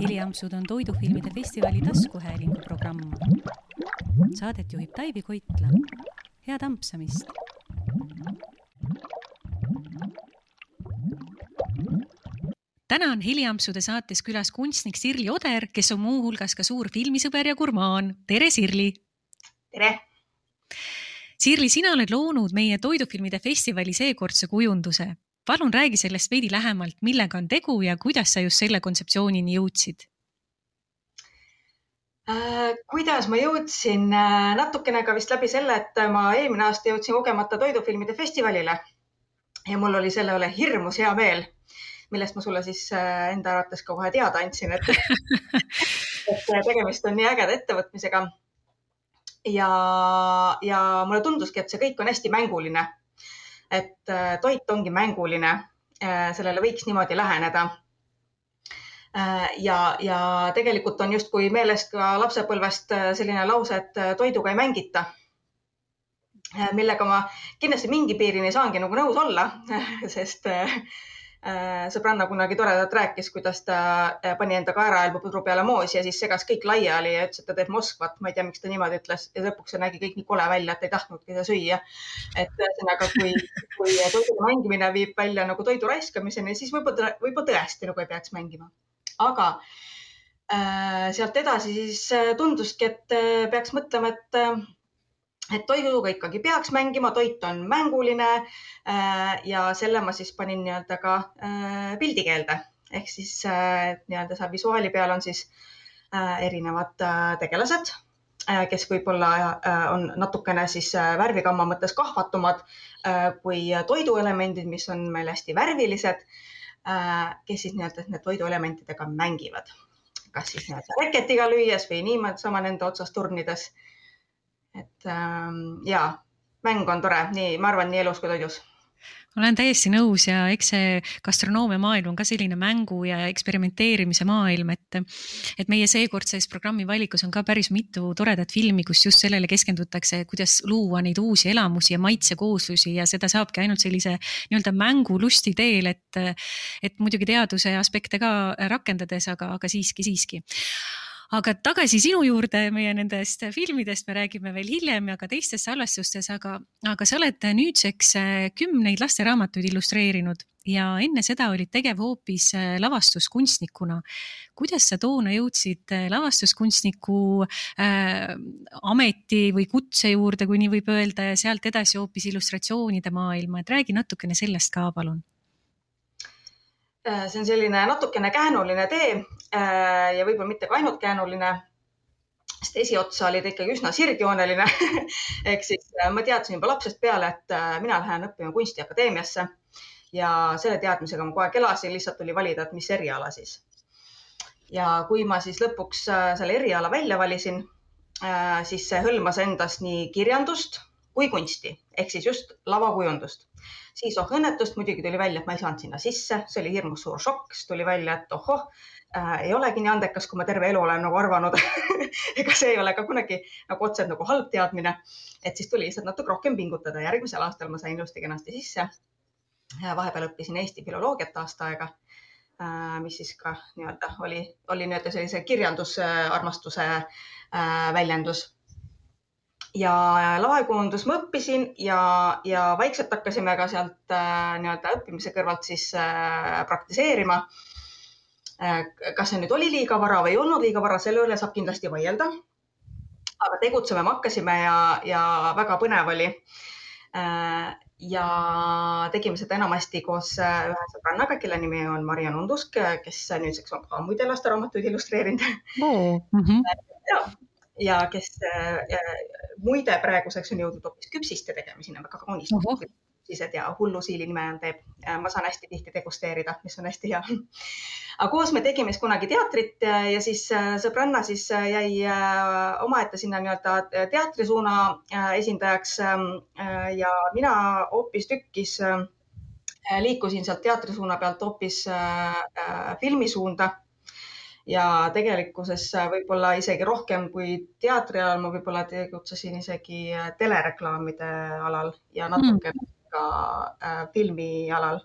heliampsud on toidufilmide festivali taskuhäälingu programm. Saadet juhib Taivi Koitla. head ampsamist. täna on Heliampsude saates külas kunstnik Sirli Oder, kes on muuhulgas ka suur filmisõber ja gurmaan. tere, Sirli. tere. Sirli, sina oled loonud meie toidufilmide festivali seekordse kujunduse palun räägi sellest veidi lähemalt, millega on tegu ja kuidas sa just selle kontseptsioonini jõudsid äh,? kuidas ma jõudsin äh,? natukene ka vist läbi selle, et ma eelmine aasta jõudsin kogemata toidufilmide festivalile ja mul oli selle üle hirmus hea meel, millest ma sulle siis äh, enda arvates ka kohe teada andsin, et, et tegemist on nii ägeda ettevõtmisega. ja, ja mulle tunduski, et see kõik on hästi mänguline et äh, toit ongi mänguline, äh, sellele võiks niimoodi läheneda. Äh, ja, ja tegelikult on justkui meelest ka lapsepõlvest selline lause, et toiduga ei mängita millega ma kindlasti mingi piirini saangi nagu nõus olla, sest sõbranna kunagi toredalt rääkis, kuidas ta äh, pani enda kaeraelbu pudru peale moosi ja siis segas kõik laiali ja ütles, et ta teeb Moskvat. ma ei tea, miks ta niimoodi ütles ja lõpuks see nägi kõik nii kole välja, et ei tahtnudki seda süüa. et ühesõnaga, kui, kui toiduga mängimine viib välja nagu toidu raiskamiseni, siis võib-olla, võib-olla tõesti nagu ei peaks mängima. aga äh, sealt edasi siis äh, tunduski, et äh, peaks mõtlema, et äh, et toiduga ikkagi peaks mängima, toit on mänguline äh, ja selle ma siis panin nii-öelda ka äh, pildikeelde ehk siis äh, nii-öelda seal visuaali peal on siis erinevad tegelased, kes võib-olla on natukene siis värvigamma mõttes kahvatumad kui toiduelemendid, mis on meil hästi värvilised, kes siis nii-öelda need toiduelementidega mängivad, kas siis nii-öelda reketiga lüües või niimoodi sama nende otsas turnides et ähm, ja mäng on tore, nii, ma arvan, nii elus kui toidus. Olen täiesti nõus ja eks see gastronoomia maailm on ka selline mängu ja eksperimenteerimise maailm, et, et meie seekordses programmi valikus on ka päris mitu toredat filmi, kus just sellele keskendutakse, kuidas luua neid uusi elamusi ja maitsekooslusi ja seda saabki ainult sellise nii-öelda mängulusti teel, et, et muidugi teaduse aspekte ka rakendades, aga, aga siiski, siiski aga tagasi sinu juurde, meie nendest filmidest. Me räägime veel hiljem ja ka teistes salvestustes, aga, aga sa oled nüüdseks äh, kümneid lasteraamatuid illustreerinud. Ja enne seda olid tegev hoopis äh, lavastuskunstnikuna. kuidas sa toona jõudsid äh, lavastuskunstniku äh, ameti või kutse juurde, kui nii võib öelda, ja sealt edasi hoopis illustratsioonide maailma, et räägi natukene sellest ka, palun see on selline natukene käänuline tee äh, ja võib-olla mitte ka ainult käänuline, sest esiotsa oli ta ikkagi üsna sirgjooneline ehk siis äh, ma teadsin juba lapsest peale, et mina lähen õppima kunstiakadeemiasse ja selle teadmisega ma kogu aeg elasin, lihtsalt tuli valida, et mis eriala siis. ja kui ma siis lõpuks selle eriala välja valisin, siis see hõlmas endas nii kirjandust kui kunsti ehk siis just lavakujundust siis oh õnnetust, muidugi tuli välja, et ma ei saanud sinna sisse, see oli hirmus suur šokk, siis tuli välja, et ohoh äh,, ei olegi nii andekas, kui ma terve elu olen nagu arvanud ega see ei ole ka kunagi nagu otseselt nagu halb teadmine. et siis tuli lihtsalt natuke rohkem pingutada. järgmisel aastal ma sain ilusti-kenasti sisse. vahepeal õppisin Eesti filoloogiat aasta aega äh,, mis siis ka nii-öelda oli, oli nii-öelda sellise kirjandusarmastuse äh, väljendus ja lavakujundus ma õppisin ja, ja vaikselt hakkasime ka sealt äh, nii-öelda õppimise kõrvalt siis äh, praktiseerima äh,. kas see nüüd oli liiga vara või ei olnud liiga vara, selle üle saab kindlasti vaielda. aga tegutsema me hakkasime ja, ja väga põnev oli ja tegime seda enamasti koos äh, ühe sõbrannaga, kelle nimi on Mariann Undusk, kes nüüdseks on ka muide lasteraamatuid illustreerinud. Mm -hmm. ja, ja kes äh, muide praeguseks on jõudnud hoopis küpsiste tegemiseni, väga kaunist uh -huh. küpsised ja hullusiili nime all teeb. Äh, ma saan hästi tihti degusteerida, mis on hästi hea. aga koos me tegime siis kunagi teatrit ja siis äh, sõbranna siis jäi omaette sinna nii-öelda teatrisuuna esindajaks ja mina hoopistükkis liikusin sealt teatrisuuna pealt hoopis filmisuunda ja tegelikkuses äh, võib-olla isegi rohkem kui teatri alal, ma võib-olla tegutsesin isegi äh, telereklaamide alal ja natuke mm. ka äh, filmi alal.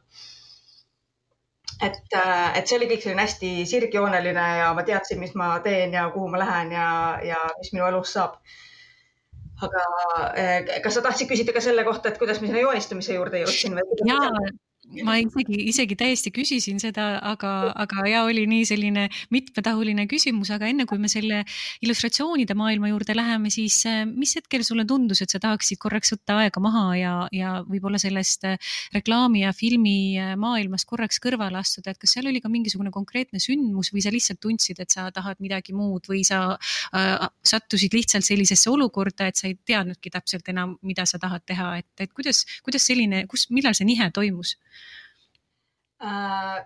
et, äh, et see oli kõik selline hästi sirgjooneline ja ma teadsin, mis ma teen ja kuhu ma lähen ja, ja mis minu elus saab. aga kas sa tahtsid küsida ka selle kohta, et kuidas ma sinna joonistamise juurde jõudsin või? jaa, ma isegi, isegi täiesti küsisin seda, aga, aga ja oli nii selline mitmetahuline küsimus, aga enne kui me selle illustratsioonide maailma juurde läheme, siis äh, mis hetkel sulle tundus, et sa tahaksid korraks võtta aega maha ja, ja võib-olla sellest äh, reklaami ja filmi äh, maailmast korraks kõrvale astuda, et kas seal oli ka mingisugune konkreetne sündmus või sa lihtsalt tundsid, et sa tahad midagi muud või sa äh, sattusid lihtsalt sellisesse olukorda, et sa ei teadnudki täpselt enam, mida sa tahad teha, et, et kuidas, kuidas selline, kus, millal see nihe toimus? Äh,.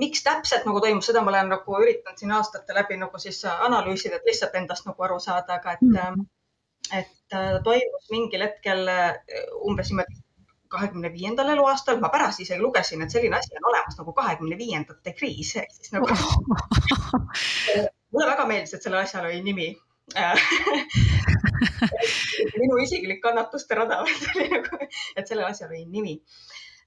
miks täpselt nagu toimub, seda ma olen nagu üritanud siin aastate läbi nagu siis analüüsida, et lihtsalt endast nagu aru saada, aga et mm, -hmm. et äh, toimus mingil hetkel äh, umbes niimoodi kahekümne viiendal eluaastal, ma pärast isegi lugesin, et selline asi on olemas nagu kahekümne viiendate kriis, ehk siis nagu mulle väga meeldis, et sellel asjal oli nimi minu isiklik kannatuste rada, nagu, et sellel asjal oli nimi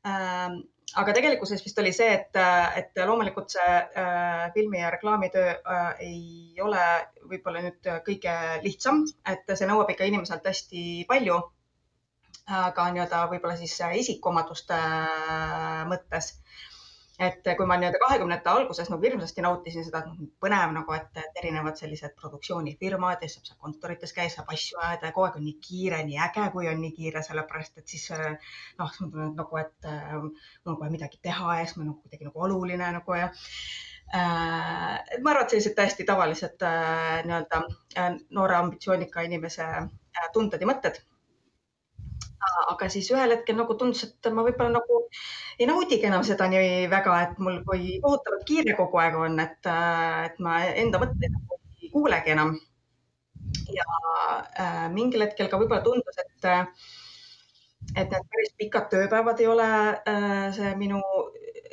aga tegelikkuses vist oli see, et, et loomulikult see äh, filmi ja reklaamitöö äh, ei ole võib-olla nüüd kõige lihtsam, et see nõuab ikka inimeselt hästi palju. aga nii-öelda võib-olla siis isikuomaduste äh, mõttes et kui ma nii-öelda kahekümnendate alguses nagu hirmsasti nautisin seda noh, põnev nagu, et, et erinevad sellised produktsioonifirmad ja saab seal kontorites käia, saab asju ajada ja kogu aeg on nii kiire, nii äge, kui on nii kiire, sellepärast et siis noh, nagu, et mul on kohe midagi teha ja siis ma nagu kuidagi nagu oluline nagu ja äh, ma arvan, et sellised täiesti tavalised äh, nii-öelda äh, noore ambitsioonika inimese äh, tunded ja mõtted aga siis ühel hetkel nagu tundus, et ma võib-olla nagu ei naudigi enam seda nii väga, et mul kui kohutavalt kiire kogu aeg on, et, et ma enda mõtteid nagu ei kuulegi enam. ja äh, mingil hetkel ka võib-olla tundus, et, et need päris pikad tööpäevad ei ole äh, see minu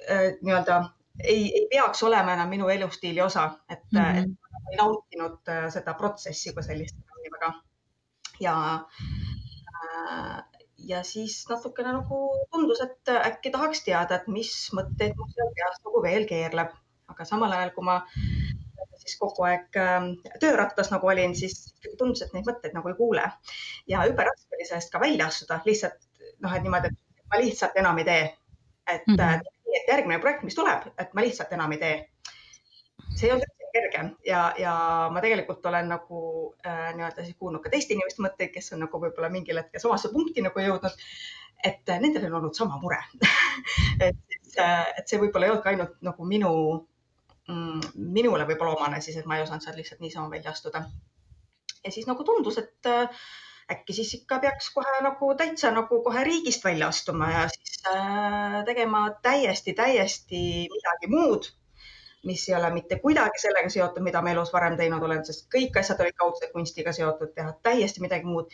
äh, nii-öelda ei, ei peaks olema enam minu elustiili osa, et mm, -hmm. et ma ei nautinud äh, seda protsessi kui sellist väga. ja äh, ja siis natukene nagu tundus, et äkki tahaks teada, et mis mõtteid mul seal peas nagu veel keerleb, aga samal ajal, kui ma siis kogu aeg ähm, töörattas nagu olin, siis tundus, et neid mõtteid nagu ei kuule ja jube raske oli sellest ka välja astuda, lihtsalt noh, et niimoodi, et ma lihtsalt enam ei tee. et mm, -hmm. et järgmine projekt, mis tuleb, et ma lihtsalt enam ei tee. see ei olnud kerge ja, ja ma tegelikult olen nagu äh, nii-öelda siis kuulnud ka teiste inimeste mõtteid, kes on nagu võib-olla mingil hetkel samasse punkti nagu jõudnud. et äh, nendel on olnud sama mure et, äh, et see võib-olla ei olnud ka ainult nagu minu mm,, minule võib-olla omane siis, et ma ei osanud sealt lihtsalt niisama välja astuda. ja siis nagu tundus, et äh, äkki siis ikka peaks kohe nagu täitsa nagu kohe riigist välja astuma ja siis äh, tegema täiesti, täiesti midagi muud mis ei ole mitte kuidagi sellega seotud, mida ma elus varem teinud olen, sest kõik asjad olid kaudselt kunstiga seotud, teha täiesti midagi muud.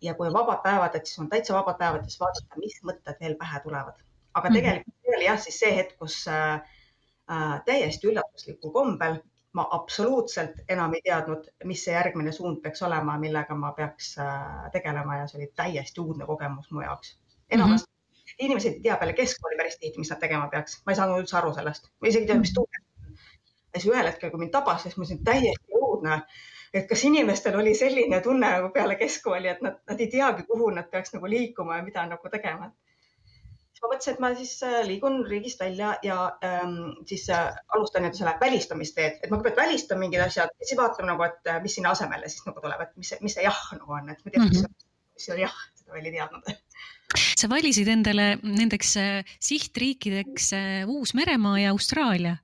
ja kui on vabad päevad, et siis on täitsa vabad päevad, siis vaadata, mis mõtted veel pähe tulevad. aga mhm. tegelikult see oli jah, siis see hetk, kus äh, äh, täiesti üllatuslikul kombel ma absoluutselt enam ei teadnud, mis see järgmine suund peaks olema, millega ma peaks äh, tegelema ja see oli täiesti uudne kogemus mu jaoks. enamasti inimesed ei tea peale keskkooli päris tihti, mis nad tegema peaks. ma ei saanud üldse aru sellest, ma isegi ei teadnud, mis tunne. ja siis ühel hetkel, kui mind tabas, siis ma mõtlesin täiesti õudne, et kas inimestel oli selline tunne nagu peale keskkooli, et nad, nad ei teagi, kuhu nad peaks nagu liikuma ja mida nagu tegema siis ma mõtlesin, et ma siis äh, liigun riigist välja ja ähm, siis äh, alustan nii-öelda selle välistamisteed, et ma kõigepealt välistan mingid asjad ja siis vaatan nagu, et äh, mis sinna asemele siis nagu tuleb, et mis, mis see jah nagu on, et ma tean mm, -hmm. mis see jah, seda veel ei teadnud sa valisid endale nendeks äh, sihtriikideks äh, Uus-Meremaa ja Austraalia.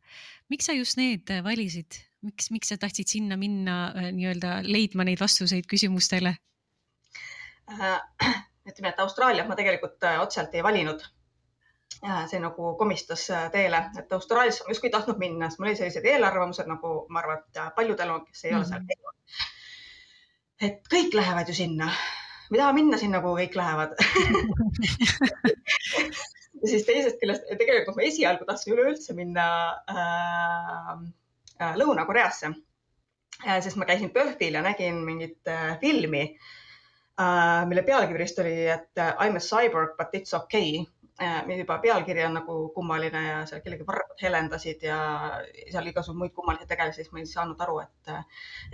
miks sa just need äh, valisid, miks, miks sa tahtsid sinna minna nii-öelda leidma neid vastuseid küsimustele äh,? ütleme, et Austraaliat ma tegelikult otseselt ei valinud. see nagu komistas teele, et Austraaliasse ma justkui ei tahtnud minna, sest mul olid sellised eelarvamused nagu ma arvan, et paljudel on, kes ei mm -hmm. ole seal mhm. käinud. et kõik lähevad ju sinna me tahame minna sinna, kuhu kõik lähevad. Ja siis teisest küljest tegelikult ma esialgu tahtsin üleüldse minna äh, äh, Lõuna-Koreasse. Äh,, sest ma käisin PÖFFil ja nägin mingit äh, filmi äh,, mille pealkiri vist oli, et äh, I m a cyborg but it's okay. Juba pealkiri on nagu kummaline ja seal kellegi varvad helendasid ja seal igasugu muid kummalisi tegelasi, siis ma ei saanud aru, et,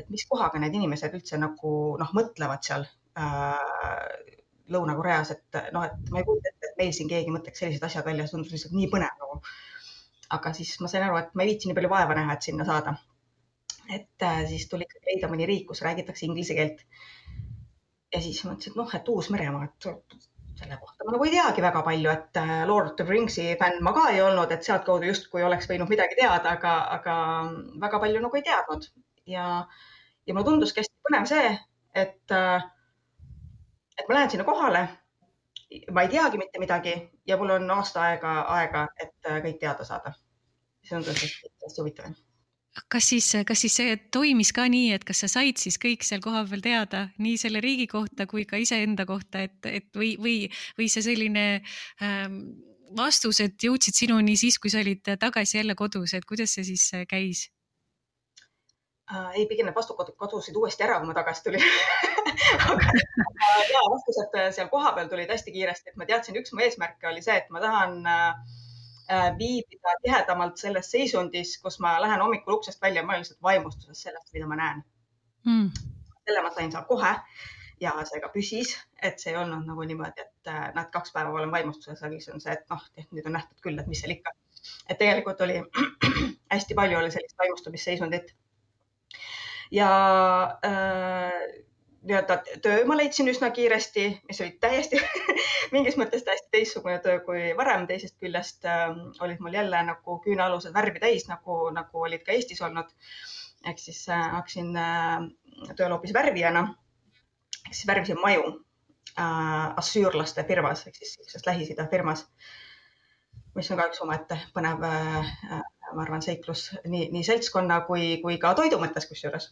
et mis kohaga need inimesed üldse nagu noh, mõtlevad seal äh, Lõuna-Koreas, et noh, et ma ei kujuta ette, et meil siin keegi mõtleks sellised asjad välja, see tundus lihtsalt nii põnev nagu. aga siis ma sain aru, et ma ei viitsi nii palju vaeva näha, et sinna saada. et äh, siis tuli ikkagi leida mõni riik, kus räägitakse inglise keelt. ja siis mõtlesin, et noh, et Uus-Meremaa, et selle kohta ma nagu ei teagi väga palju, et äh, Lord of the Ringsi fänn ma ka ei olnud, et sealtkaudu justkui oleks võinud midagi teada, aga, aga väga palju nagu ei teadnud ja, ja mulle tunduski hästi põnev see, et äh, et ma lähen sinna kohale, ma ei teagi mitte midagi ja mul on aasta aega, aega, et äh, kõik teada saada. see on tõesti hästi huvitav kas siis, kas siis see toimis ka nii, et kas sa said siis kõik seal kohapeal teada nii selle riigi kohta kui ka iseenda kohta, et, et või, või, või see selline ähm, vastused jõudsid sinuni siis, kui sa olid tagasi jälle kodus, et kuidas see siis käis? Äh,. ei, pigem need vastukod kadusid uuesti ära, kui ma tagasi tulin. Aga ja vastused seal kohapeal tulid hästi kiiresti, et ma teadsin, üks mu eesmärke oli see, et ma tahan äh, viibida tihedamalt selles seisundis, kus ma lähen hommikul uksest välja, ma olen lihtsalt vaimustuses sellest, mida ma näen. Mm.. selle ma sain seal kohe ja see ka püsis, et see ei olnud nagu niimoodi, et äh, näed, kaks päeva olen vaimustuses, aga siis on see, et noh, nüüd on nähtud küll, et mis seal ikka. et tegelikult oli hästi palju oli sellist vaimustumisseisundit ja äh, nii-öelda töö ma leidsin üsna kiiresti, mis oli täiesti mingis mõttes täiesti teistsugune töö kui varem. teisest küljest äh, olid mul jälle nagu küünealused värvi täis, nagu, nagu olid ka Eestis olnud. ehk siis äh, hakkasin äh, tööl hoopis värvijana. ehk siis värvisin maju äh, assüürlaste firmas ehk siis sellises Lähis-Ida firmas, mis on ka üks omaette põnev äh, ma arvan, seiklus nii, nii seltskonna kui, kui ka toidu mõttes kusjuures.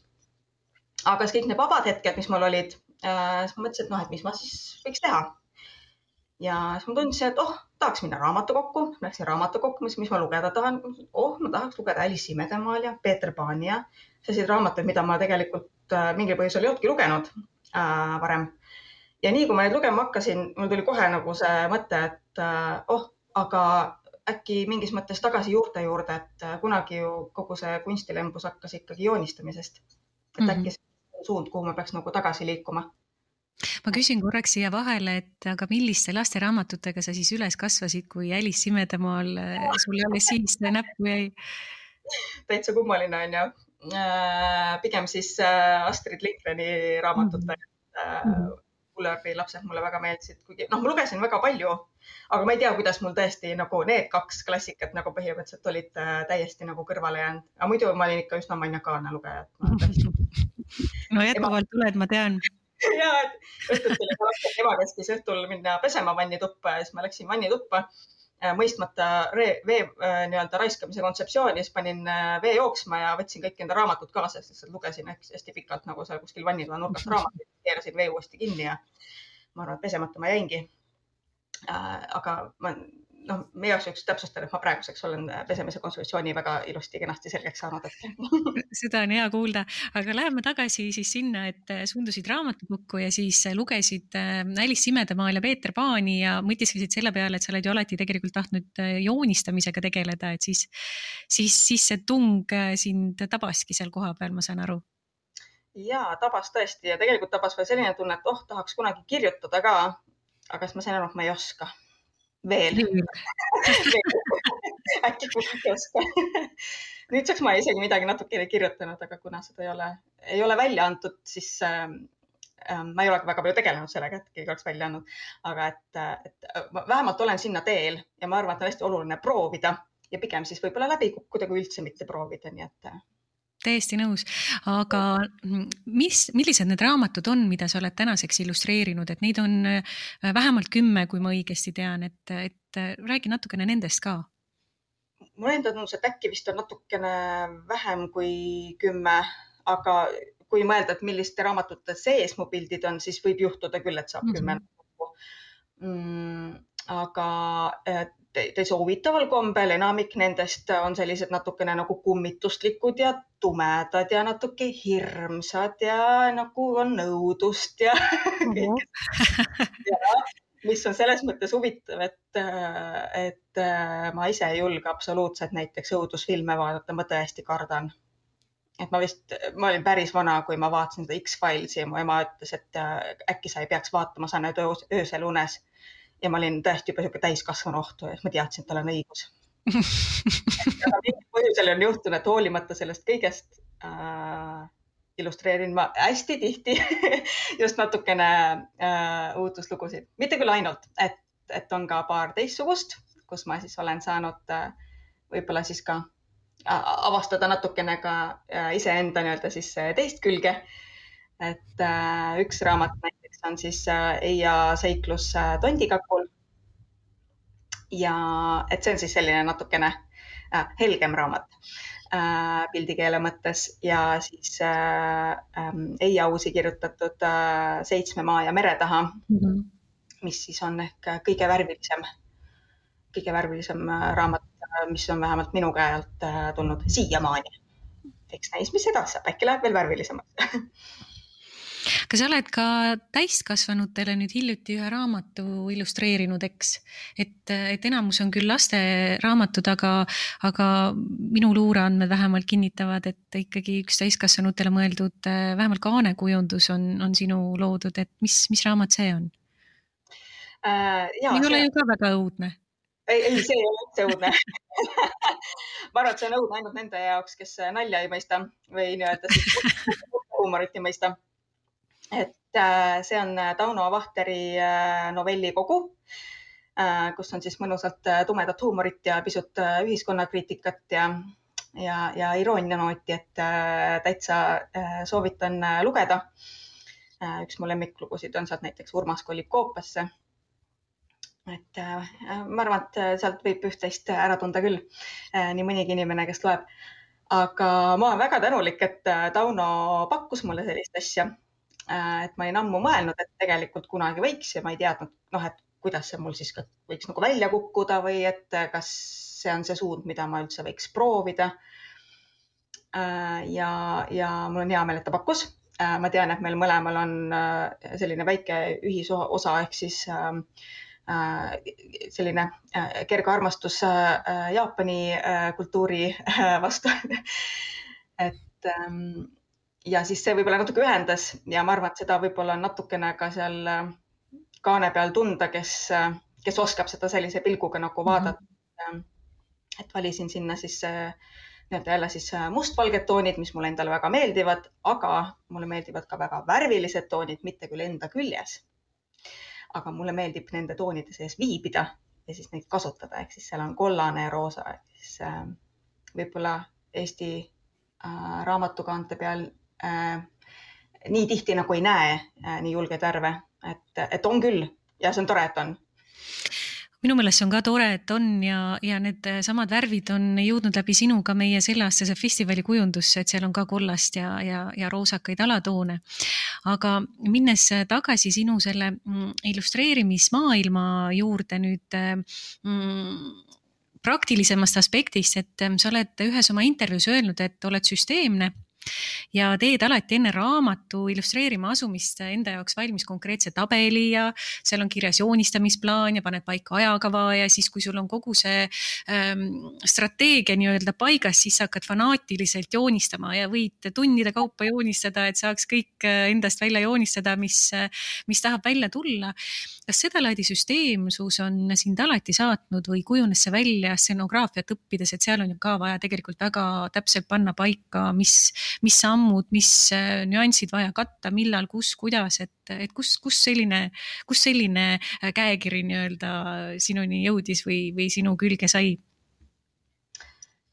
aga siis kõik need vabad hetked, mis mul olid äh,, siis ma mõtlesin, et noh, et mis ma siis võiks teha. ja siis ma tundsin, et oh, tahaks minna raamatukokku, läksin raamatukokku, mis, mis ma lugeda tahan. oh, ma tahaks lugeda Alice imedemaal ja Peeter Pani ja selliseid raamatuid, mida ma tegelikult äh, mingil põhjusel ei olnudki lugenud äh, varem. ja nii kui ma neid lugema hakkasin, mul tuli kohe nagu see mõte, et äh, oh, aga äkki mingis mõttes tagasi juurte juurde, et äh, kunagi ju kogu see kunstilembus hakkas ikkagi joonistamisest. et mm -hmm. äkki see on suund, kuhu ma peaks nagu tagasi liikuma. ma küsin korraks siia vahele, et aga milliste lasteraamatutega sa siis üles kasvasid, kui Alice imedemaal äh, sul alles siis näppu jäi? täitsa kummaline on ju. Äh, pigem siis Astrid Lindgreni raamatutega mm. -hmm Kullerbi lapsed mulle väga meeldisid, kuigi noh, ma lugesin väga palju, aga ma ei tea, kuidas mul tõesti nagu need kaks klassikat nagu põhimõtteliselt olid äh, täiesti nagu kõrvale jäänud, aga muidu ma olin ikka üsna maniakaalne lugeja. no jätkuvalt oled, ma tean ja, et õhtul tuli ema käskis õhtul minna pesema vannituppa ja siis ma läksin vannituppa mõistmata vee äh, nii-öelda raiskamise kontseptsiooni, siis panin äh, vee jooksma ja võtsin kõik enda raamatud kaasa, lihtsalt lugesin hästi pikalt nagu seal kuskil vannitoa nurgas raamatuid, keerasin vee uuesti kinni ja ma arvan, et pesemata ma jäingi. aga ma noh, meie jaoks üks täpsustada, et ma praeguseks olen pesemise konstruktsiooni väga ilusti-kenasti selgeks saanud, et seda on hea kuulda, aga läheme tagasi siis sinna, et suundusid raamatukokku ja siis lugesid äh, Alice Imedemaal ja Peeter Paani ja mõtisklesid selle peale, et sa oled ju alati tegelikult tahtnud äh, joonistamisega tegeleda, et siis, siis, siis see tung äh, sind tabaski seal kohapeal, ma saan aru. Ja tabas tõesti ja tegelikult tabas veel selline tunne, et oh, tahaks kunagi kirjutada ka. aga siis ma sain aru, et ma ei oska veel äkki kunagi ei oska. Nüüdseks ma isegi midagi natukene kirjutanud, aga kuna seda ei ole, ei ole välja antud, siis äh, ma ei ole väga palju tegelenud sellega, et keegi oleks välja andnud, aga et, et ma vähemalt olen sinna teel ja ma arvan, et on hästi oluline proovida ja pigem siis võib-olla läbi kukkuda, kui üldse mitte proovida, nii et täiesti nõus, aga mis, millised need raamatud on, mida sa oled tänaseks illustreerinud, et neid on äh, vähemalt kümme, kui ma õigesti tean, et, et äh, räägi natukene nendest ka. mul enda tundus, et äkki vist on natukene vähem kui kümme, aga kui mõelda, et milliste raamatute sees mu pildid on, siis võib juhtuda küll, et saab mm -hmm. kümme kokku mm,. aga täitsa huvitaval kombel enamik nendest on sellised natukene nagu kummituslikud ja tumedad ja natuke hirmsad ja nagu on nõudlust ja, ja mis on selles mõttes huvitav, et, et ma ise ei julge absoluutselt näiteks õudusfilme vaadata, ma tõesti kardan. et ma vist, ma olin päris vana, kui ma vaatasin seda X-Filesi ja mu ema ütles, et äkki sa ei peaks vaatama, sa näed öösel unes. Ja ma olin tõesti juba niisugune täiskasvanu ohtu ja siis ma teadsin, et tal on õigus mingil põhjusel on juhtunud, et hoolimata sellest kõigest äh, illustreerin ma hästi tihti just natukene äh, uutuslugusid, mitte küll ainult, et, et on ka paar teistsugust, kus ma siis olen saanud äh, võib-olla siis ka äh, avastada natukene ka äh, iseenda nii-öelda siis äh, teist külge. et äh, üks raamat näiteks on siis äh, Eia seiklus tondikakul. ja et see on siis selline natukene äh, helgem raamat äh, pildikeele mõttes ja siis äh, ähm, Eia Uusi kirjutatud Seitsme maa ja mere taha mm, -hmm. mis siis on ehk kõige värvilisem, kõige värvilisem raamat, mis on vähemalt minu käe alt tulnud siiamaani. eks näis, mis edasi saab, äkki läheb veel värvilisemaks kas sa oled ka täiskasvanutele nüüd hiljuti ühe raamatu illustreerinud, eks? et, et enamus on küll lasteraamatud, aga, aga minu luureandmed vähemalt kinnitavad, et ikkagi üks täiskasvanutele mõeldud vähemalt kaanekujundus on, on sinu loodud, et mis, mis raamat see on äh,? ei ole see... ju ka väga õudne ei, ei, see ei ole üldse õudne ma arvan, et see on õudne ainult nende jaoks, kes nalja ei mõista või nii-öelda huumorit ei mõista et äh, see on äh, Tauno Vahteri äh, novellikogu, kus on siis mõnusalt tumedat huumorit ja pisut ühiskonnakriitikat ja, ja, ja iroonianooti, et täitsa soovitan lugeda. üks mu lemmiklugusid on sealt näiteks Urmas kolib koopasse. et ma arvan, et sealt võib üht-teist ära tunda küll, nii mõnigi inimene, kes loeb. aga ma olen väga tänulik, et Tauno pakkus mulle sellist asja et ma olin ammu mõelnud, et tegelikult kunagi võiks ja ma ei teadnud, noh, et kuidas see mul siis võiks nagu välja kukkuda või et kas see on see suund, mida ma üldse võiks proovida. Äh, ja, ja mul on hea meel, et ta pakkus. Äh, ma tean, et meil mõlemal on selline väike ühisosa ehk siis selline kerge armastus Jaapani kultuuri vastu et ähm, ja siis see võib-olla natuke ühendas ja ma arvan, et seda võib-olla on natukene ka seal äh, kaane peal tunda, kes, äh, kes oskab seda sellise pilguga nagu mhm. vaadata mm. -hmm. et valisin sinna siis nii-öelda jälle siis mustvalged toonid, mis mulle endale väga meeldivad, aga mulle meeldivad ka väga värvilised toonid, mitte küll enda küljes. aga mulle meeldib nende toonide sees viibida ja siis neid kasutada, ehk siis seal on kollane ja roosa, ehk siis võib-olla Eesti raamatukaante peal nii tihti nagu ei näe äh, nii julgeid värve, et, et on küll. Ja see on tore, et on. Minu meelest see on ka tore, et on ja, ja need samad värvid on jõudnud läbi sinu ka meie selleaastase festivali kujundusse, et seal on ka kollast ja, ja, ja roosakaid alatoone. aga minnes tagasi sinu selle mm, illustreerimismaailma juurde nüüd mm, praktilisemast aspektist, et sa oled ühes oma intervjuus öelnud, et oled süsteemne ja teed alati enne raamatu illustreerima asumist enda jaoks valmis konkreetse tabeli ja seal on kirjas joonistamisplaan ja paned paika ajakava ja siis, kui sul on kogu see ähm, strateegia nii-öelda paigas, siis sa hakkad fanaatiliselt joonistama ja võid tundide kaupa joonistada, et saaks kõik äh, endast välja joonistada, mis, mis tahab välja tulla. kas sedalaadi süsteemsus on sind alati saatnud või kujunes see välja stsenograafiat õppides, et seal on ju ka vaja tegelikult väga täpselt panna paika, mis mis sammud, mis äh, nüansid vaja katta, millal, kus, kuidas, et, et kus, kus selline, kus selline äh, käekiri nii-öelda sinuni jõudis või, või sinu külge sai?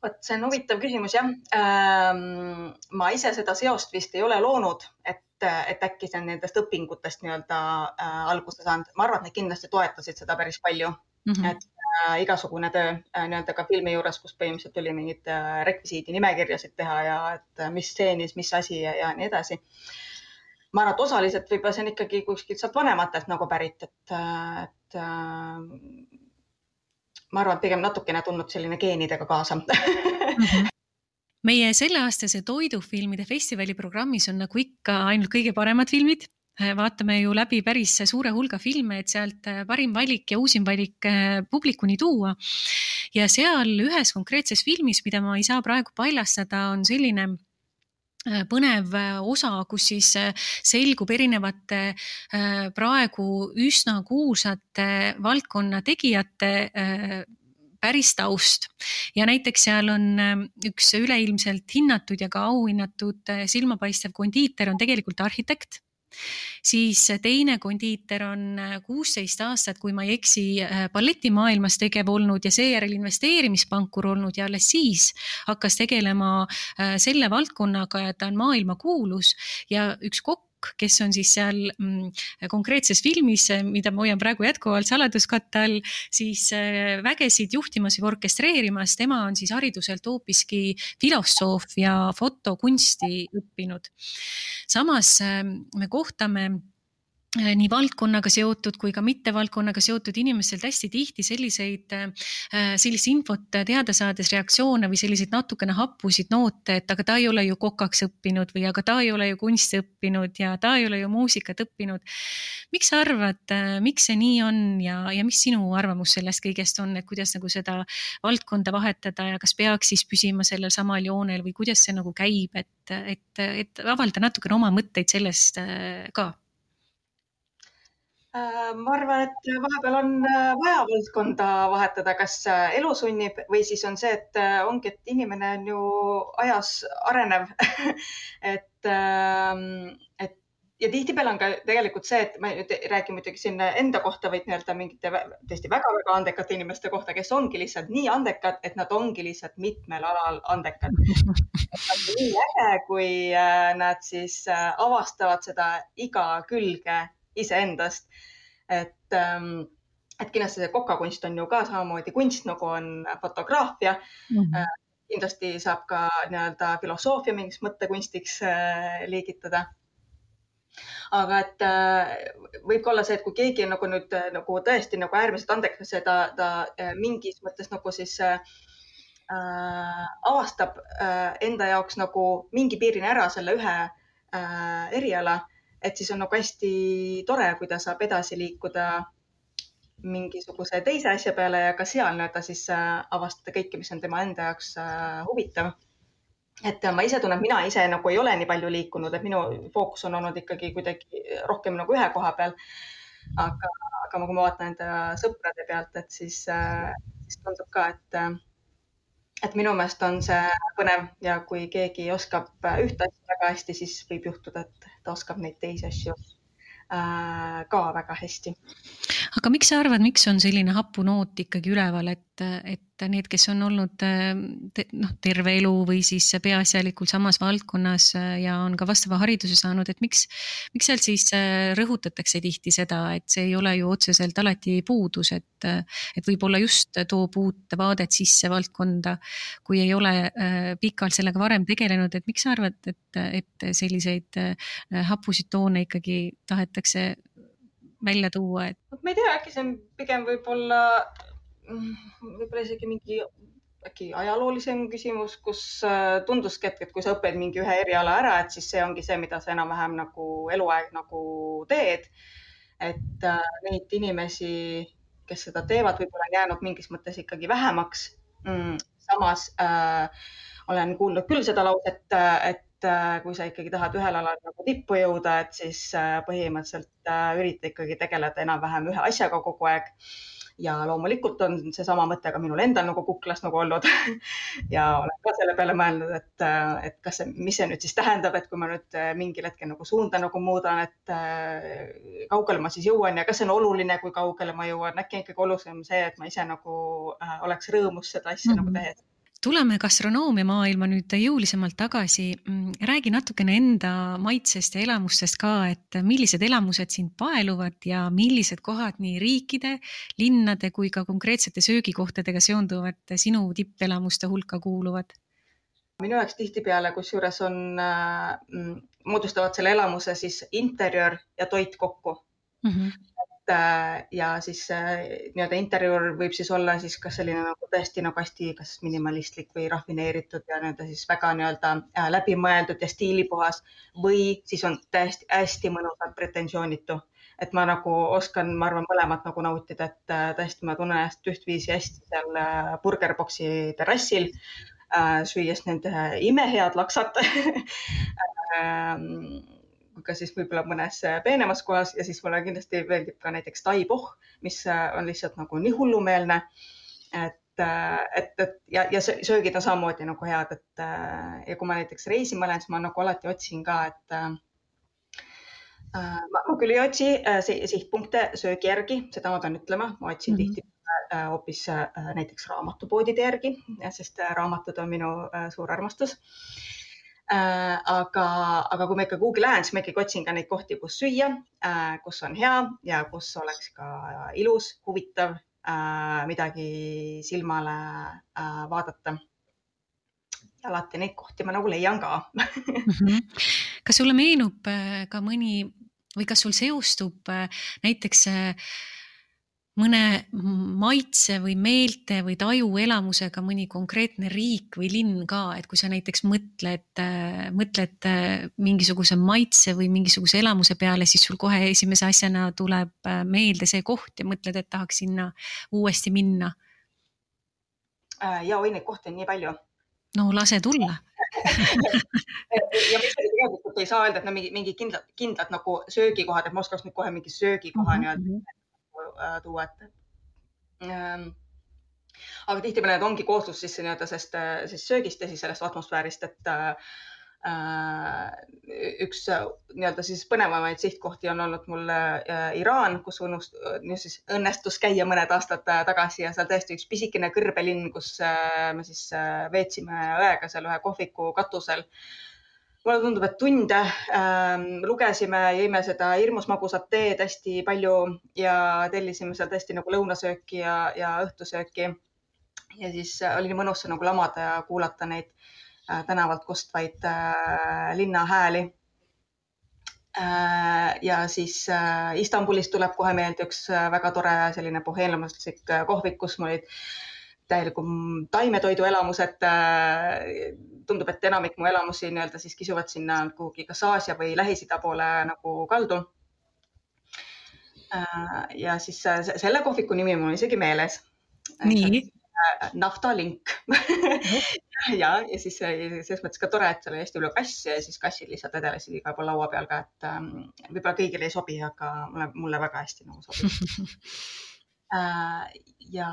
vot see on huvitav küsimus jah ähm,. ma ise seda seost vist ei ole loonud, et, et äkki see on nendest õpingutest nii-öelda äh, alguse saanud. ma arvan, et need kindlasti toetasid seda päris palju mm. -hmm. et äh, igasugune töö äh, nii-öelda ka filmi juures, kus põhimõtteliselt tuli mingeid äh, rekvisiidi nimekirjasid teha ja et äh, mis stseenis, mis asi ja, ja nii edasi. ma arvan, et osaliselt võib-olla see on ikkagi kuskilt sealt vanematelt nagu pärit, et, äh, et äh, ma arvan, et pigem natukene tulnud selline geenidega kaasa mm. -hmm meie selleaastase toidufilmide festivali programmis on nagu ikka ainult kõige paremad filmid vaatame ju läbi päris suure hulga filme, et sealt parim valik ja uusim valik publikuni tuua. ja seal ühes konkreetses filmis, mida ma ei saa praegu paljastada, on selline põnev osa, kus siis selgub erinevate praegu üsna kuulsate valdkonna tegijate päris taust ja näiteks seal on üks üleilmselt hinnatud ja ka auhinnatud äh, silmapaistev kondiiter on tegelikult arhitekt siis teine kondiiter on äh, kuusteist aastat, kui ma ei eksi, äh, balletimaailmas tegev olnud ja seejärel investeerimispankur olnud ja alles siis hakkas tegelema selle valdkonnaga ja ta on maailmakuulus ja üks Kokk, kes on siis seal mm, konkreetses filmis, mida ma hoian praegu jätkuvalt saladuskatte all, siis äh, vägesid juhtimas või orkestreerimas, tema on siis hariduselt hoopiski filosoof ja fotokunsti õppinud. samas äh, me kohtame nii valdkonnaga seotud kui ka mittevaldkonnaga seotud inimestelt hästi tihti selliseid, äh, sellist infot teada saades reaktsioone või selliseid natukene happusid noote, et aga ta ei ole ju kokaks õppinud või aga ta ei ole ju kunsti õppinud ja ta ei ole ju muusikat õppinud. miks sa arvad, äh, miks see nii on ja, ja mis sinu arvamus sellest kõigest on, et kuidas nagu seda valdkonda vahetada ja kas peaks siis püsima sellel samal joonel või kuidas see nagu käib, et, et, et avalda natukene oma mõtteid sellest ka Äh, ma arvan, et vahepeal on äh, vaja valdkonda vahetada, kas äh, elu sunnib või siis on see, et ongi, et inimene on ju ajas arenev et, ähm, et ja tihtipeale on ka tegelikult see, et ma nüüd räägin muidugi siin enda kohta, vaid nii-öelda mingite tõesti väga-väga andekate inimeste kohta, kes ongi lihtsalt nii andekad, et nad ongi lihtsalt mitmel alal andekad. nii äge, kui nad siis avastavad seda iga külge iseendast. et, ähm, et kindlasti see kokakunst on ju ka samamoodi kunst, nagu on fotograafia mm. -hmm. kindlasti saab ka nii-öelda filosoofia mingiks mõttekunstiks äh, liigitada aga et äh, võib ka olla see, et kui keegi on nagu nüüd nagu tõesti nagu äärmiselt andekas ja ta, ta mingis mõttes nagu siis äh, avastab äh, enda jaoks nagu mingi piirini ära selle ühe äh, eriala et siis on nagu hästi tore, kui ta saab edasi liikuda mingisuguse teise asja peale ja ka seal nii-öelda siis äh, avastada kõike, mis on tema enda jaoks äh, huvitav. et ma ise tunnen, et mina ise nagu ei ole nii palju liikunud, et minu fookus on olnud ikkagi kuidagi rohkem nagu ühe koha peal. aga, aga kui ma vaatan enda sõprade pealt, et siis, äh, siis tundub ka, et et minu meelest on see põnev ja kui keegi oskab ühte asja väga hästi, siis võib juhtuda, et ta oskab neid teisi asju äh, ka väga hästi. Aga miks sa arvad, miks on selline hapunoot ikkagi üleval, et, et need, kes on olnud noh, terve elu või siis peaasjalikult samas valdkonnas ja on ka vastava hariduse saanud, et miks, miks sealt siis rõhutatakse tihti seda, et see ei ole ju otseselt alati puudus, et, et võib-olla just toob uut vaadet sisse valdkonda, kui ei ole pikalt sellega varem tegelenud, et miks sa arvad, et, et selliseid hapusid toone ikkagi tahetakse välja tuua, et? ma ei tea, äkki see on pigem võib-olla võib-olla isegi mingi äkki ajaloolisem küsimus, kus äh, tunduski, et, et kui sa õpid mingi ühe eriala ära, et siis see ongi see, mida sa enam-vähem nagu eluaeg nagu teed. et äh, neid inimesi, kes seda teevad, võib-olla on jäänud mingis mõttes ikkagi vähemaks mm,. samas äh, olen kuulnud küll seda lauset, et äh, kui sa ikkagi tahad ühel alal nagu tippu jõuda, et siis äh, põhimõtteliselt äh, ürita ikkagi tegeleda enam-vähem ühe asjaga kogu aeg ja loomulikult on seesama mõte ka minul endal nagu kuklas nagu olnud ja olen ka selle peale mõelnud, et, et kas see, mis see nüüd siis tähendab, et kui ma nüüd mingil hetkel nagu suunda nagu muudan, et kaugele ma siis jõuan ja kas see on oluline, kui kaugele ma jõuan, äkki ikkagi olulisem see, et ma ise nagu oleks rõõmus seda asja mm -hmm. nagu mhm. tehes tuleme gastronoomia maailma nüüd jõulisemalt tagasi. Räägi natukene enda maitsest ja elamustest ka, et millised elamused sind paeluvad ja millised kohad nii riikide, linnade kui ka konkreetsete söögikohtadega seonduvad sinu tippelamuste hulka kuuluvad? minu jaoks tihtipeale, kusjuures on äh,, moodustavad selle elamuse siis interjöör ja toit kokku mm. -hmm. Äh, ja siis nii-öelda interjöör võib siis olla siis kas selline nagu tõesti nagu hästi, kas minimalistlik või rafineeritud ja nii-öelda siis väga nii-öelda läbimõeldud ja stiilipuhas või siis on täiesti hästi mõnusalt pretensioonitu. Et ma nagu oskan, ma arvan, mõlemat nagu nautida, et tõesti, ma tunnen ennast ühtviisi hästi seal Burgerboxi terrassil äh,, süües nende imehead laksat ähm, ka siis võib-olla mõnes äh, peenemas kohas ja siis mulle kindlasti meeldib ka näiteks taipoh, mis äh, on lihtsalt nagu nii hullumeelne. et, äh, et, et ja, ja söögid on samamoodi nagu head, et ja kui ma näiteks reisima lähen, siis ma nagu alati otsin ka, et äh, ma, ma küll ei otsi äh, sihtpunkte söögi järgi, seda ma pean ütlema, ma otsin mm -hmm. tihti hoopis näiteks raamatupoodide järgi, sest raamatud on minu suur armastus aga, aga kui ma ikka kuhugi lähen, siis ma ikkagi otsin ka neid kohti, kus süüa, äh, kus on hea ja kus oleks ka ilus, huvitav, äh, midagi silmale vaadata. ja alati neid kohti ma nagu leian ka. -hmm. kas sulle meenub ka mõni või kas sul seostub näiteks mõne maitse või meelte või tajuelamusega mõni konkreetne riik või linn ka, et kui sa näiteks mõtled, mõtled mingisuguse maitse või mingisuguse elamuse peale, siis sul kohe esimese asjana tuleb meelde see koht ja mõtled, et tahaks sinna uuesti minna. Äh, ja oi, neid kohti on nii palju. no lase tulla ja tegelikult ei saa öelda, et no mingi, mingi kindlad, kindlad nagu söögikohad, et ma oskaks nüüd kohe mingi söögikoha mm -hmm. nii-öelda Äh, tuua, et ähm, aga tihtipeale need ongi koosluses siis nii-öelda sellest, äh, siis söögist ja siis sellest atmosfäärist, et äh, üks nii-öelda siis põnevamaid sihtkohti on olnud mul äh, Iraan, kus õnnust, siis õnnestus käia mõned aastad tagasi ja seal tõesti üks pisikene kõrbelinn, kus äh, me siis äh, veetsime õega seal ühe kohviku katusel. äh, mulle tundub, et tunde äh, lugesime, jõime seda hirmus magusat teed hästi palju ja tellisime seal tõesti nagu lõunasööki ja, ja õhtusööki. ja siis äh, oli nii mõnus nagu lamada ja kuulata neid äh, tänavalt kostvaid äh, linna hääli äh,. ja siis äh, Istanbulist tuleb kohe meelde üks äh, väga tore selline boheenlamuslik äh, kohvik, kus mul olid täieliku taimetoidu elamused äh, tundub, et enamik mu elamusi nii-öelda siis kisuvad sinna kuhugi kas Aasia või Lähis-Ida poole nagu kaldu. Äh, ja siis äh, selle kohviku nimi mul on isegi meeles. nii? Äh, naftalink ja, ja siis selles mõttes ka tore, et seal oli hästi palju kasse ja siis kassid lihtsalt vedelesid igal pool laua peal ka, et ähm, võib-olla kõigile ei sobi, aga mulle, mulle väga hästi nagu sobib ja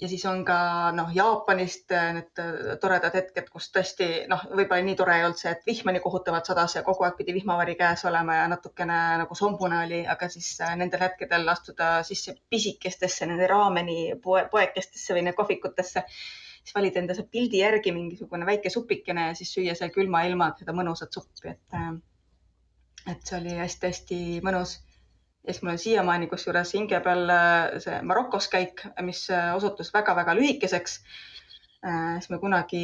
ja siis on ka noh, Jaapanist äh, need äh, toredad hetked, kus tõesti noh, võib-olla nii tore ei olnud see, et vihma nii kohutavalt sadas ja kogu aeg pidi vihmavari käes olema ja natukene nagu sombune oli, aga siis äh, nendel hetkedel astuda sisse pisikestesse nende raameni poe, poekestesse või kohvikutesse, siis valida enda see pildi järgi mingisugune väike supikene ja siis süüa seal külma ilmaga seda mõnusat suppi, et et see oli hästi-hästi mõnus ja siis mul on siiamaani kusjuures hinge peal äh, see Marokos käik, mis äh, osutus väga-väga lühikeseks. Äh, siis me kunagi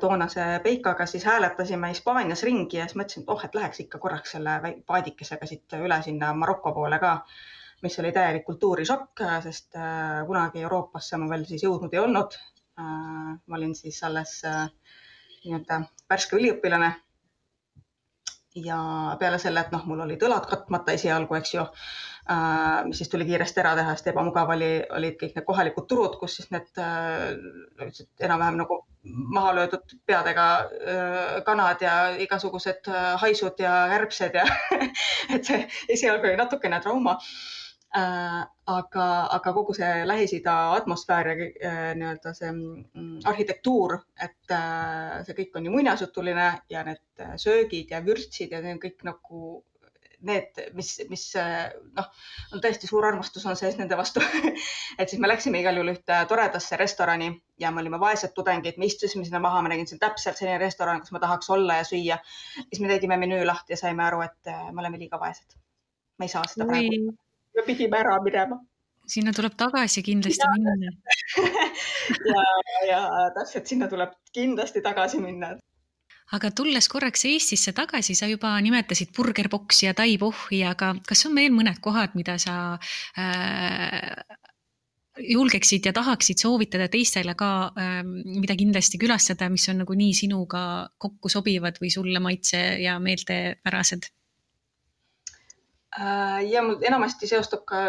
toonase Peikaga siis hääletasime Hispaanias ringi ja siis mõtlesin, et oh, et läheks ikka korraks selle paadikesega siit üle sinna Maroko poole ka, mis oli täielik kultuurishokk, sest kunagi Euroopasse ma veel siis jõudnud ei olnud. ma olin siis alles nii-öelda värske üliõpilane ja peale selle, et noh, mul olid õlad katmata esialgu, eks ju äh,, mis siis tuli kiiresti ära teha, sest ebamugav oli, olid kõik need kohalikud turud, kus siis need äh, enam-vähem nagu maha löödud peadega äh, kanad ja igasugused äh, haisud ja kärbsed ja et see esialgu oli natukene trauma. äh, aga, aga kogu see Lähis-Ida atmosfäär ja äh, nii-öelda see mm, arhitektuur, et äh, see kõik on nii muinasjutuline ja need söögid ja vürtsid ja need kõik nagu need, mis, mis noh, on tõesti suur armastus on sees nende vastu et siis me läksime igal juhul ühte toredasse restorani ja me olime vaesed tudengid, me istusime sinna maha, ma nägin, see on täpselt selline restoran, kus ma tahaks olla ja süüa. siis me tegime menüü lahti ja saime aru, et me oleme liiga vaesed. me ei saa seda praegu me pidime ära minema. sinna tuleb tagasi kindlasti ja. minna ja, ja täpselt sinna tuleb kindlasti tagasi minna. aga tulles korraks Eestisse tagasi, sa juba nimetasid burgerboksi ja taipohhi, aga kas on veel mõned kohad, mida sa äh, julgeksid ja tahaksid soovitada teistele ka, ähm, mida kindlasti külastada, mis on nagu nii sinuga kokku sobivad või sulle maitse ja meeltepärased? Äh, ja mul enamasti seostub ka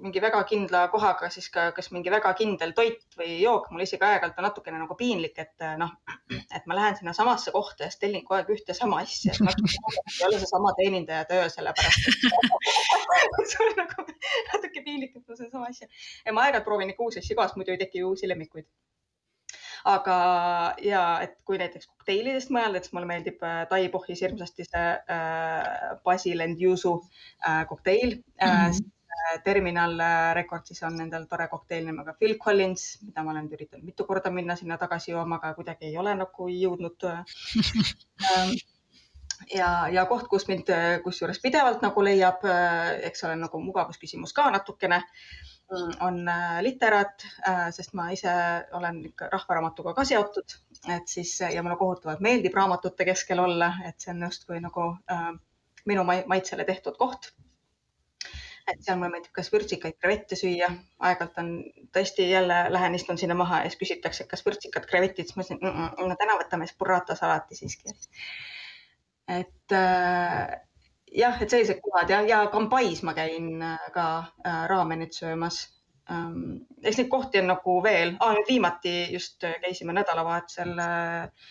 mingi väga kindla kohaga, siis ka kas mingi väga kindel toit või jook. mul isegi aeg-ajalt on natukene nagu piinlik, et noh, et ma lähen sinna samasse kohta ja siis tellin kogu aeg ühte sama asja. ei ole seesama teenindaja töö, sellepärast see on nagu natuke piinlik, et ma sedasama asja ja ma aeg-ajalt proovin ikka uusi asju ka, sest muidu ei teki uusi lemmikuid aga ja et kui näiteks kokteilidest mõelda, siis mulle meeldib äh, Tai pohhis hirmsasti see äh, basil and yuzu äh, kokteil mm. -hmm. Terminal Recordsis on nendel tore kokteil nimega Phil Collins, mida ma olen üritanud mitu korda minna sinna tagasi jooma, aga kuidagi ei ole nagu jõudnud ja, ja koht, kus mind kusjuures pidevalt nagu leiab, eks ole, nagu mugavusküsimus ka natukene Mm, on äh, literaat, äh, sest ma ise olen ikka rahvaraamatuga ka seotud, et siis ja mulle kohutavalt meeldib raamatute keskel olla, et see on justkui nagu äh, minu maitsele tehtud koht. et seal mulle meeldib kas vürtsikaid krevette süüa, aeg-ajalt on tõesti jälle lähen istun sinna maha ja siis küsitakse, kas vürtsikad krevetid, siis ma ütlesin no täna võtame siis burrata salati siiski. et äh, jah, et sellised kohad ja, ja Kambais ma käin äh, ka äh, raamenit söömas ähm,. eks neid kohti on nagu veel ah,, nüüd viimati just käisime nädalavahetusel äh,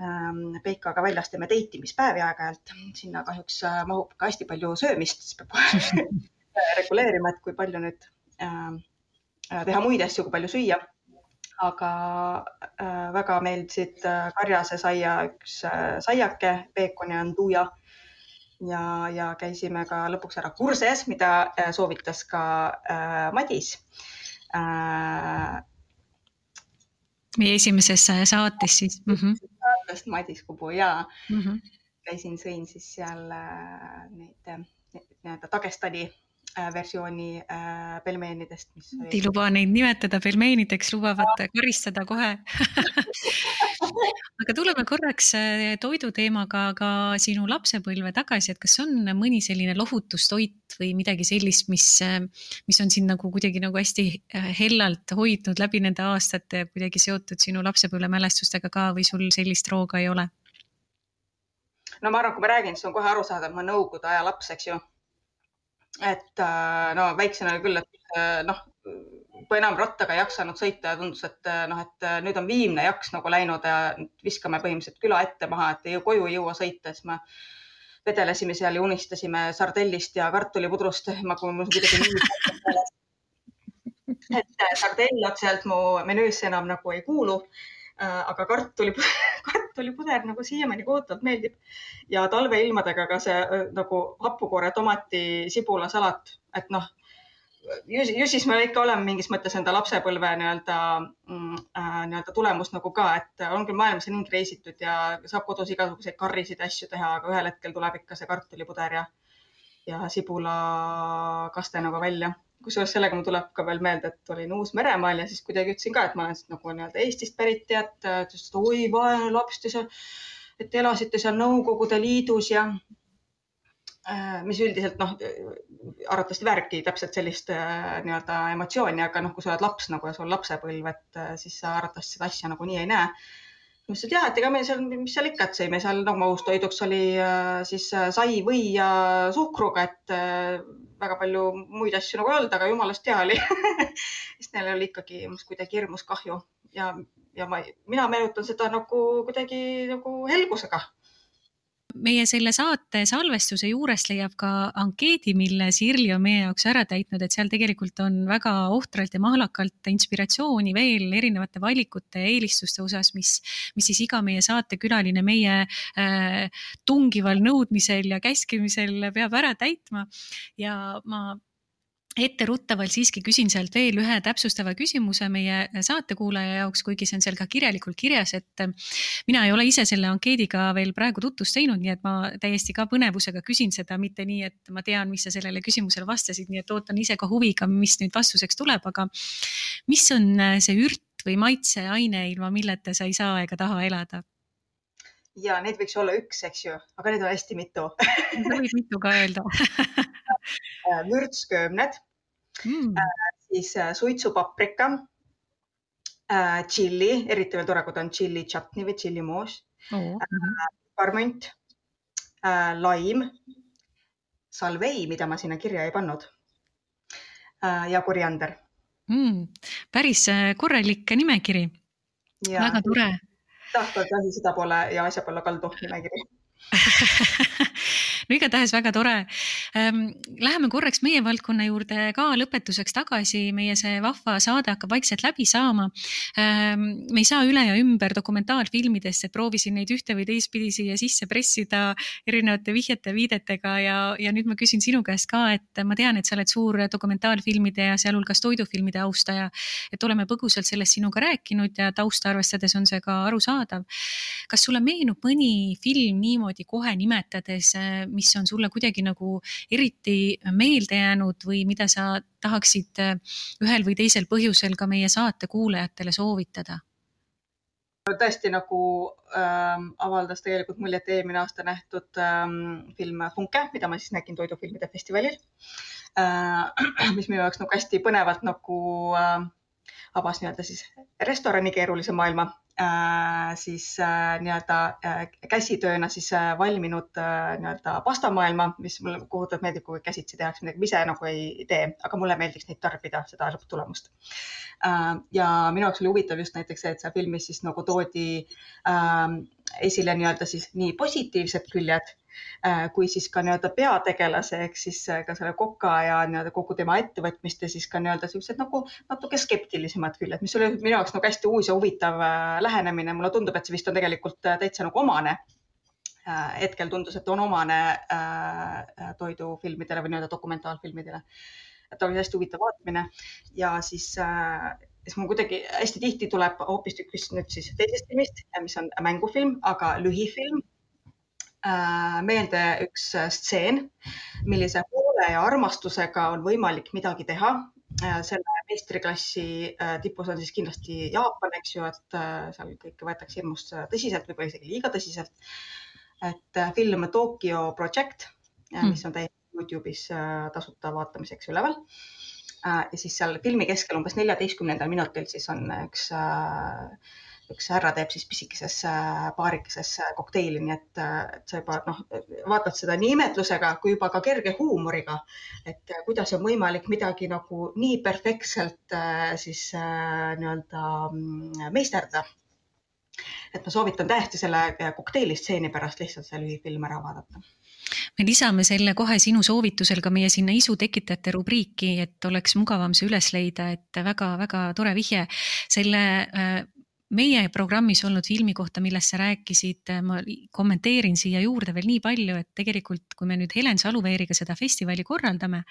ähm, Peikaga väljas teeme deitimispäevi aeg-ajalt. sinna kahjuks äh, mahub ka hästi palju söömist, siis peab reguleerima, et kui palju nüüd ähm, äh, teha muid asju, kui palju süüa. aga äh, väga meeldisid äh, karjase saia üks äh, saiake, peekon ja anduja äh, ja, ja käisime ka lõpuks ära kurses, mida äh, soovitas ka äh, Madis äh,. meie esimeses saates siis mm. -hmm. saatest Madis Kubu ja mm -hmm. käisin, sõin siis seal äh, neid nii-öelda Dagestani Äh, versiooni äh, pelmeenidest, ei luba neid nimetada pelmeenideks, lubavad karistada kohe aga tuleme korraks äh, toiduteemaga ka sinu lapsepõlve tagasi, et kas on mõni selline lohutustoit või midagi sellist, mis, mis on sind nagu kuidagi nagu hästi hellalt hoidnud läbi nende aastate, kuidagi seotud sinu lapsepõlvemälestustega ka või sul sellist rooga ei ole? no ma arvan, kui ma räägin, siis on kohe arusaadav, et ma Nõukogude aja laps, eks ju et äh, no väiksena küll, et äh, noh, enam rattaga ei jaksanud sõita ja tundus, et äh, noh, et nüüd on viimne jaks nagu läinud ja viskame põhimõtteliselt küla ette maha, et ei, koju ei jõua sõita, siis me vedelesime seal ja unistasime sardellist ja kartulipudrust. ma, kuidagi nii et sardell otseselt mu menüüsse enam nagu ei kuulu aga kartuli, kartulipuder nagu siiamaani kohutavalt meeldib ja talveilmadega ka see nagu hapukoore tomati sibulasalat, et noh, ju, ju siis me ikka oleme mingis mõttes enda lapsepõlve nii-öelda mm, äh, nii-öelda tulemus nagu ka, et on küll maailmas ringi reisitud ja saab kodus igasuguseid karrisid asju teha, aga ühel hetkel tuleb ikka see kartulipuder ja, ja sibulakaste nagu välja. Kusjuures sellega mul tuleb ka veel meelde, et olin Uus-Meremaal ja siis kuidagi ütlesin ka, et ma olen nagu nii-öelda Eestist pärit ta ütles, et oi, vaene laps, te seal, et te elasite seal Nõukogude Liidus ja mis üldiselt noh, arvatavasti vääribki täpselt sellist äh, nii-öelda emotsiooni, aga noh, kui sa oled laps nagu ja sul lapsepõlv, et äh, siis sa arvatavasti seda asja nagunii ei näe. Ma ütlesin, et jah, et ega meil seal, mis seal ikka, et sõime seal noh, magustoiduks oli äh, siis äh, sai või ja suhkruga, et äh, väga palju muid asju nagu ei olnud, aga jumalast hea oli. Sest neil oli ikkagi kuidagi hirmus kahju. Ja, ja ma, mina meenutan seda nagu kuidagi nagu helgusega meie selle saate salvestuse juurest leiab ka ankeedi, mille Sirli on meie jaoks ära täitnud, et seal tegelikult on väga ohtralt ja mahlakalt inspiratsiooni veel erinevate valikute ja eelistuste osas, mis, mis siis iga meie saatekülaline meie äh, tungival nõudmisel ja käskimisel peab ära täitma. ja ma etteruttavalt siiski küsin sealt veel ühe täpsustava küsimuse meie saatekuulaja jaoks, kuigi see on seal ka kirjalikult kirjas, et mina ei ole ise selle ankeediga veel praegu tutvust teinud, nii et ma täiesti ka põnevusega küsin seda, mitte nii, et ma tean, mis sa sellele küsimusele vastasid, nii et ootan ise ka huviga, mis nüüd vastuseks tuleb, aga mis on see ürt või maitseaine, ilma milleta sa ei saa ega taha elada? ja neid võiks olla üks, eks ju, aga neid on hästi mitu võid mitu ka öelda vürtsköömned mm., siis suitsupaprika, tšilli, eriti veel tore, kui ta on tšilli chutney või tšilli moos oh,, piparmünt äh,, laim, salvei, mida ma sinna kirja ei pannud äh,. ja koriander mm,. päris äh, korralik nimekiri. väga tore. tahtavalt asi seda poole ja asja poole kaldu nimekiri no igatahes väga tore. Ehm, läheme korraks meie valdkonna juurde ka lõpetuseks tagasi, meie see vahva saade hakkab vaikselt läbi saama. Ehm, me ei saa üle ja ümber dokumentaalfilmidest, et proovisin neid ühte või teistpidi siia sisse pressida erinevate vihjete, viidetega ja, ja nüüd ma küsin sinu käest ka, et ma tean, et sa oled suur dokumentaalfilmide ja sealhulgas toidufilmide austaja. et oleme põgusalt sellest sinuga rääkinud ja tausta arvestades on see ka arusaadav. kas sulle meenub mõni film niimoodi kohe nimetades, mis on sulle kuidagi nagu eriti meelde jäänud või mida sa tahaksid äh, ühel või teisel põhjusel ka meie saate kuulajatele soovitada? tõesti nagu ähm, avaldas tegelikult muljet eelmine aasta nähtud ähm, film Funke, mida ma siis nägin toidufilmide festivalil äh,. mis minu jaoks nagu hästi põnevalt nagu äh, avas nii-öelda siis restorani keerulise maailma Äh, siis äh, nii-öelda äh, käsitööna siis valminud nii-öelda pastamaailma, mis mulle kohutavalt meeldib, kui käsitsi tehakse midagi, ma ise nagu ei tee, aga mulle meeldiks neid tarbida, seda lõpptulemust. ja minu jaoks oli huvitav just näiteks see, et seal filmis siis nagu toodi esile nii-öelda siis nii positiivsed küljed Äh, kui siis ka nii-öelda peategelase ehk siis äh, ka selle koka ja nii-öelda kogu tema ettevõtmist ja siis ka nii-öelda siuksed nagu natuke skeptilisemad küljed, mis oli minu jaoks nagu hästi uus ja huvitav äh, lähenemine. mulle tundub, et see vist on tegelikult täitsa nagu omane hetkel tundus, et on omane äh, toidufilmidele või nii-öelda dokumentaalfilmidele. et oli hästi huvitav vaatamine ja siis äh, siis mul kuidagi hästi tihti tuleb hoopistükkis nüüd siis teisest filmist, mis on mängufilm, aga lühifilm Äh, meelde üks äh, stseen, millise hoole ja armastusega on võimalik midagi teha. Äh, selle meistriklassi tipus on siis kindlasti Jaapan, eks ju, et seal kõike võetakse hirmus tõsiselt, võib-olla isegi liiga tõsiselt. et film Tokyo Project, hmm. mis on täiesti Youtube'is tasuta vaatamiseks üleval. ja siis seal filmi keskel umbes neljateistkümnendal minutil siis on üks üks härra teeb siis pisikeses paarikeses kokteili, nii et, et sa juba noh, vaatad seda nii imetlusega kui juba ka kerge huumoriga, et kuidas on võimalik midagi nagu nii perfektselt siis nii-öelda mm, meisterdada. et ma soovitan täiesti selle kokteili stseeni pärast lihtsalt see lühifilm ära vaadata me lisame selle kohe sinu soovitusel ka meie sinna isu tekitajate rubriiki, et oleks mugavam see üles leida, et väga-väga tore vihje. selle meie programmis olnud filmi kohta, millest sa rääkisid, ma kommenteerin siia juurde veel nii palju, et tegelikult, kui me nüüd Helen Saluveeriga seda festivali korraldame,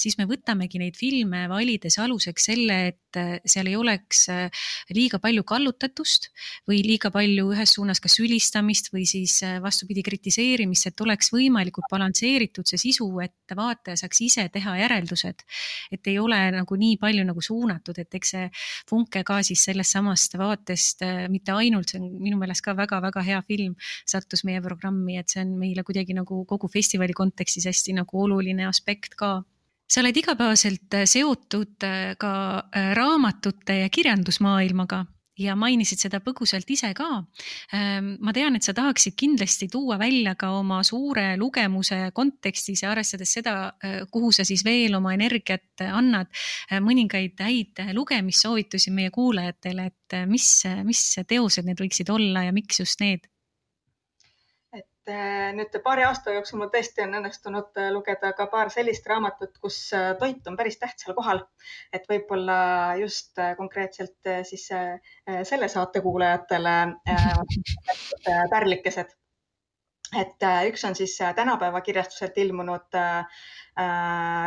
siis me võtamegi neid filme valides aluseks selle, et äh, seal ei oleks äh, liiga palju kallutatust või liiga palju ühes suunas ka sülistamist või siis äh, vastupidi kritiseerimist, et oleks võimalikult balansseeritud see sisu, et vaataja saaks ise teha järeldused. et ei ole nagu nii palju nagu suunatud, et eks see Funke ka siis sellest samast vaatest mitte ainult, see on minu meelest ka väga-väga hea film, sattus meie programmi, et see on meile kuidagi nagu kogu festivali kontekstis hästi nagu oluline aspekt ka sa oled igapäevaselt äh, seotud äh, ka äh, raamatute ja kirjandusmaailmaga ja mainisid seda põgusalt ise ka. Ähm, ma tean, et sa tahaksid kindlasti tuua välja ka oma suure lugemuse kontekstis ja arvestades seda, kuhu sa siis veel oma energiat annad, mõningaid häid lugemissoovitusi meie kuulajatele, et mis, mis teosed need võiksid olla ja miks just need? Nüüd paari aasta jooksul mul tõesti on õnnestunud eh, lugeda ka paar sellist raamatut, kus eh, toit on päris tähtsal kohal. et võib-olla just konkreetselt siis selle saate kuulajatele pärlikesed. et üks on siis tänapäeva kirjastuselt ilmunud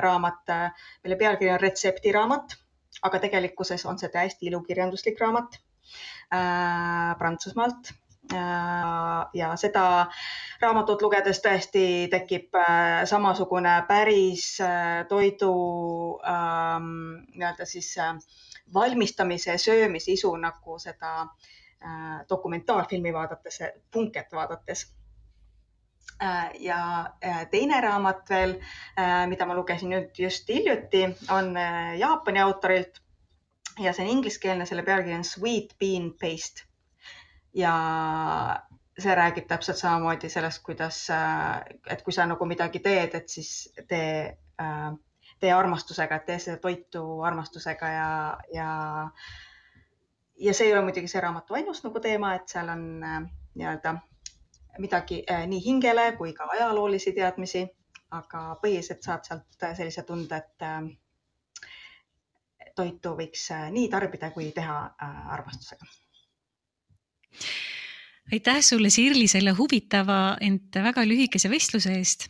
raamat, mille pealkiri on retseptiraamat, aga tegelikkuses on see täiesti ilukirjanduslik raamat Prantsusmaalt Äh, ja seda raamatut lugedes tõesti tekib äh, samasugune päris äh, toidu ähm, nii-öelda siis valmistamise söömise isu, nagu seda dokumentaalfilmi vaadates, Punket vaadates ja teine raamat veel, mida ma lugesin nüüd just hiljuti, on Jaapani autorilt ja see on ingliskeelne, selle pealkiri on Sweet Bean Paste. Ja see räägib täpselt samamoodi sellest, kuidas, et kui sa nagu midagi teed, et siis tee, tee armastusega, tee seda toitu armastusega ja, ja, ja see ei ole muidugi see raamatu ainus nagu teema, et seal on nii-öelda midagi nii hingele kui ka ajaloolisi teadmisi, aga põhiliselt saad sealt sellise tunde, et toitu võiks äh, nii tarbida kui teha äh, armastusega. Aitäh sulle, Sirli, selle huvitava, ent väga lühikese vestluse eest.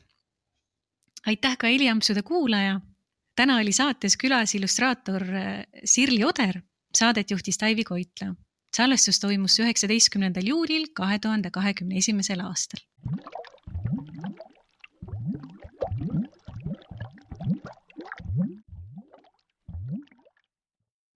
aitäh ka heliampsude kuulaja. täna oli saates külas illustraator äh, Sirli Oder, saadet juhtis Taivi Koitla. salvestus toimus üheksateistkümnendal juulil kahe tuhande kahekümne esimesel aastal